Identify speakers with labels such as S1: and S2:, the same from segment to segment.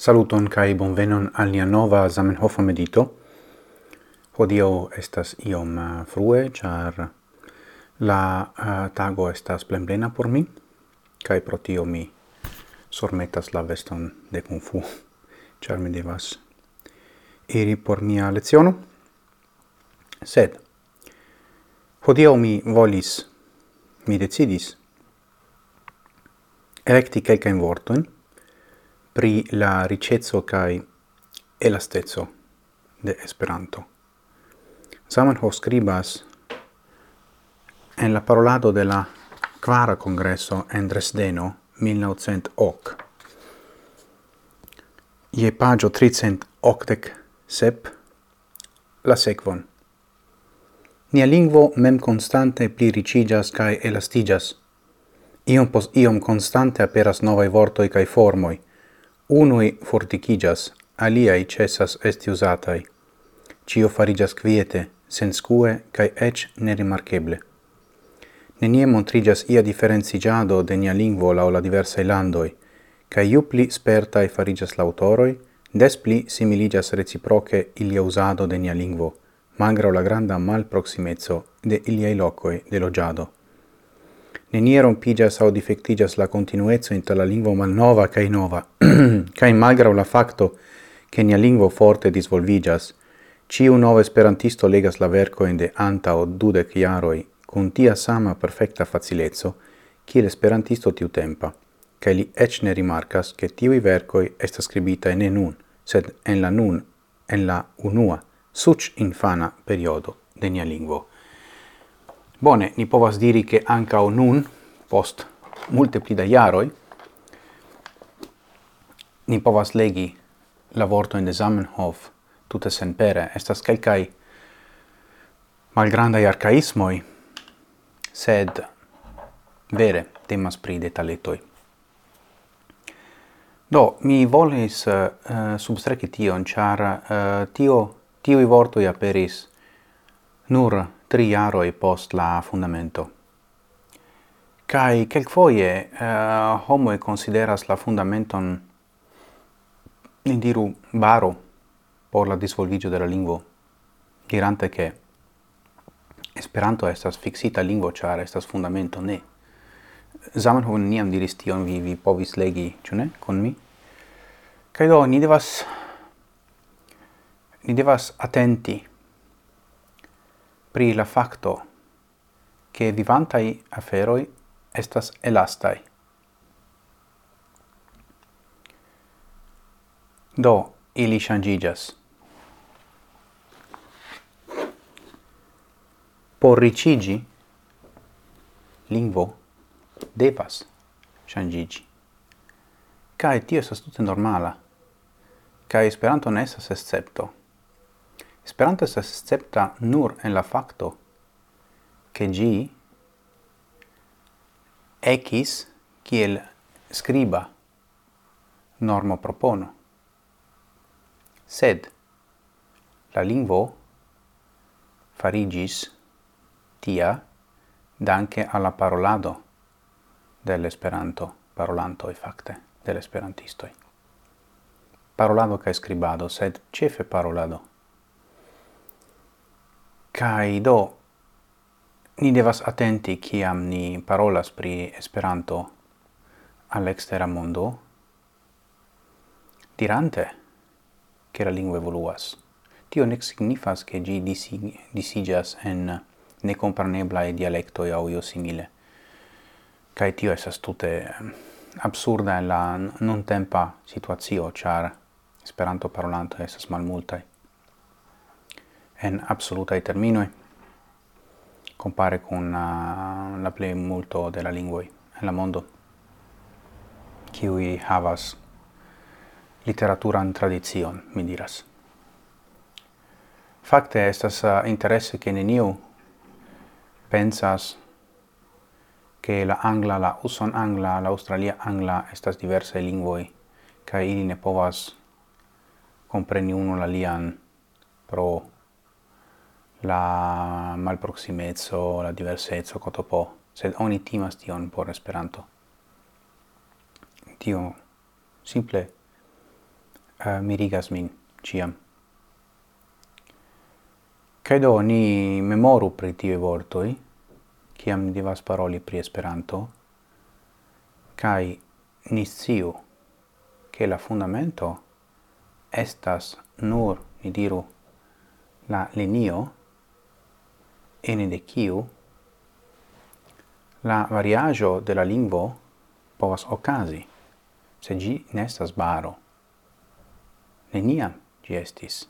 S1: Saluton kai bonvenon al nia nova Zamenhof medito. Hodio estas iom eh, frue, char la uh, tago estas plenplena por mi kai pro tio mi sormetas la veston de kung fu, char mi devas iri por mia leciono. Sed hodio mi volis mi decidis electi quelcaen vortojn pri la ricezzo kai elastezzo de Esperanto. Zamenhof skribas en la parolado de la quara kongreso en Dresdeno 1908. Je pagio sep la sekvon. Nia lingvo mem constante pli ricigas cae elastigas. Iom pos iom constante aperas novae vortoi cae formoi, Unui forticigas, aliai cessas esti usatai. Cio farigas quiete, senscue, cae ec nerimarceble. Nenie montrigas ia differenzigiado de nia lingvo lao la diversae landoi, cae iu pli spertae farigas lautoroi, des pli similigas reciproce ilia usado de nia lingvo, mangra la granda mal proximezzo de iliai locoi de logiado nenie rompigas au defectigas la continuezzo inter la lingua malnova cae nova, cae malgrau la facto che nia lingua forte disvolvigas, ciu nova esperantisto legas la verco in de anta o dudec iaroi con tia sama perfecta facilezzo, kiel esperantisto tiu tempa, cae li ec ne rimarcas che tiui vercoi est scribita in nun, sed en la nun, en la unua, suc infana periodo de nia lingvo. Bone, ni povas diri che anca o nun, post multe pli da iaroi, ni povas legi la vorto in de Zamenhof tutte senpere. Estas calcai malgrandai arcaismoi, sed vere temas pri detaletoi. Do, mi volis eh, uh, substreci tion, char uh, eh, tio, tiui vortoi aperis nur tri jaroj post la fundamento. Kai kelkfoje eh, uh, homo consideras la fundamenton in diru baro por la disvolvigio de la lingvo, dirante che Esperanto estas fixita lingvo, char estas fundamento, ne. Zamenhof niam diris tion, vi, vi povis legi, ĉu ne, con mi? Kaj do, ni devas, ni devas atenti pri la facto che vivantai aferoi estas elastai. Do, ili shangigas. Por ricigi, lingvo devas shangigi. Cae tio estas tute normala, cae esperanto ne estas escepto. Esperanto estas escepta nur en la facto che gi ekis kiel scriba normo propono. Sed la lingvo farigis tia danke alla parolado dell'esperanto parolanto e facte dell'esperantistoi. Parolado kaj skribado, sed ĉefe parolado. Kai do ni devas atenti kiam ni parolas pri Esperanto al ekstera mondo dirante che la lingua evoluas. Tio ne signifas che gi disig disigas en necomprenebla e dialecto e io simile. Kai tio esas tute absurda en la non tempa situazio, char Esperanto parolanto esas malmultai en absoluta terminoi, compare con uh, la play multo de la lingvoi en la mondo, qui havas literaturan tradizion, mi diras. Fakte estas uh, interesse che neniu pensas che la angla, la uson angla, la australia angla estas diverse lingvoi, ca ili ne povas compreni uno la lian pro la malproximezzo, la diverseco kotopo, sed oni timas tion por Esperanto. Tio simple eh, uh, mirigas min ciam. Kaj ni memoru pri tie vortoi, ciam ni devas paroli pri Esperanto, kaj ni sciu che la fundamento estas nur, ni diru, la linio ene de kiu la variajo de la lingvo povas ocasi, se gi nestas baro. Neniam gi estis.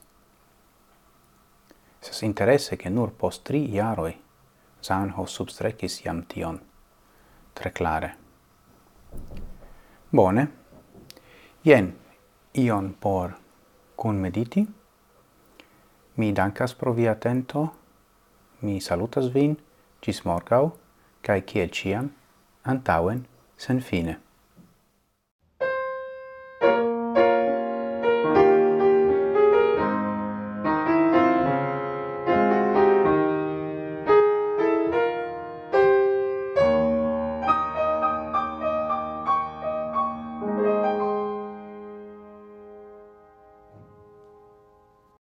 S1: Sas interesse che nur post tri iaroi Sanho substrecis iam tion tre clare. Bone, Ien, ion por cun mediti. Mi dankas pro via atento mi salutas vin, gis morgau, cae ciel ciam, antauen, sen fine.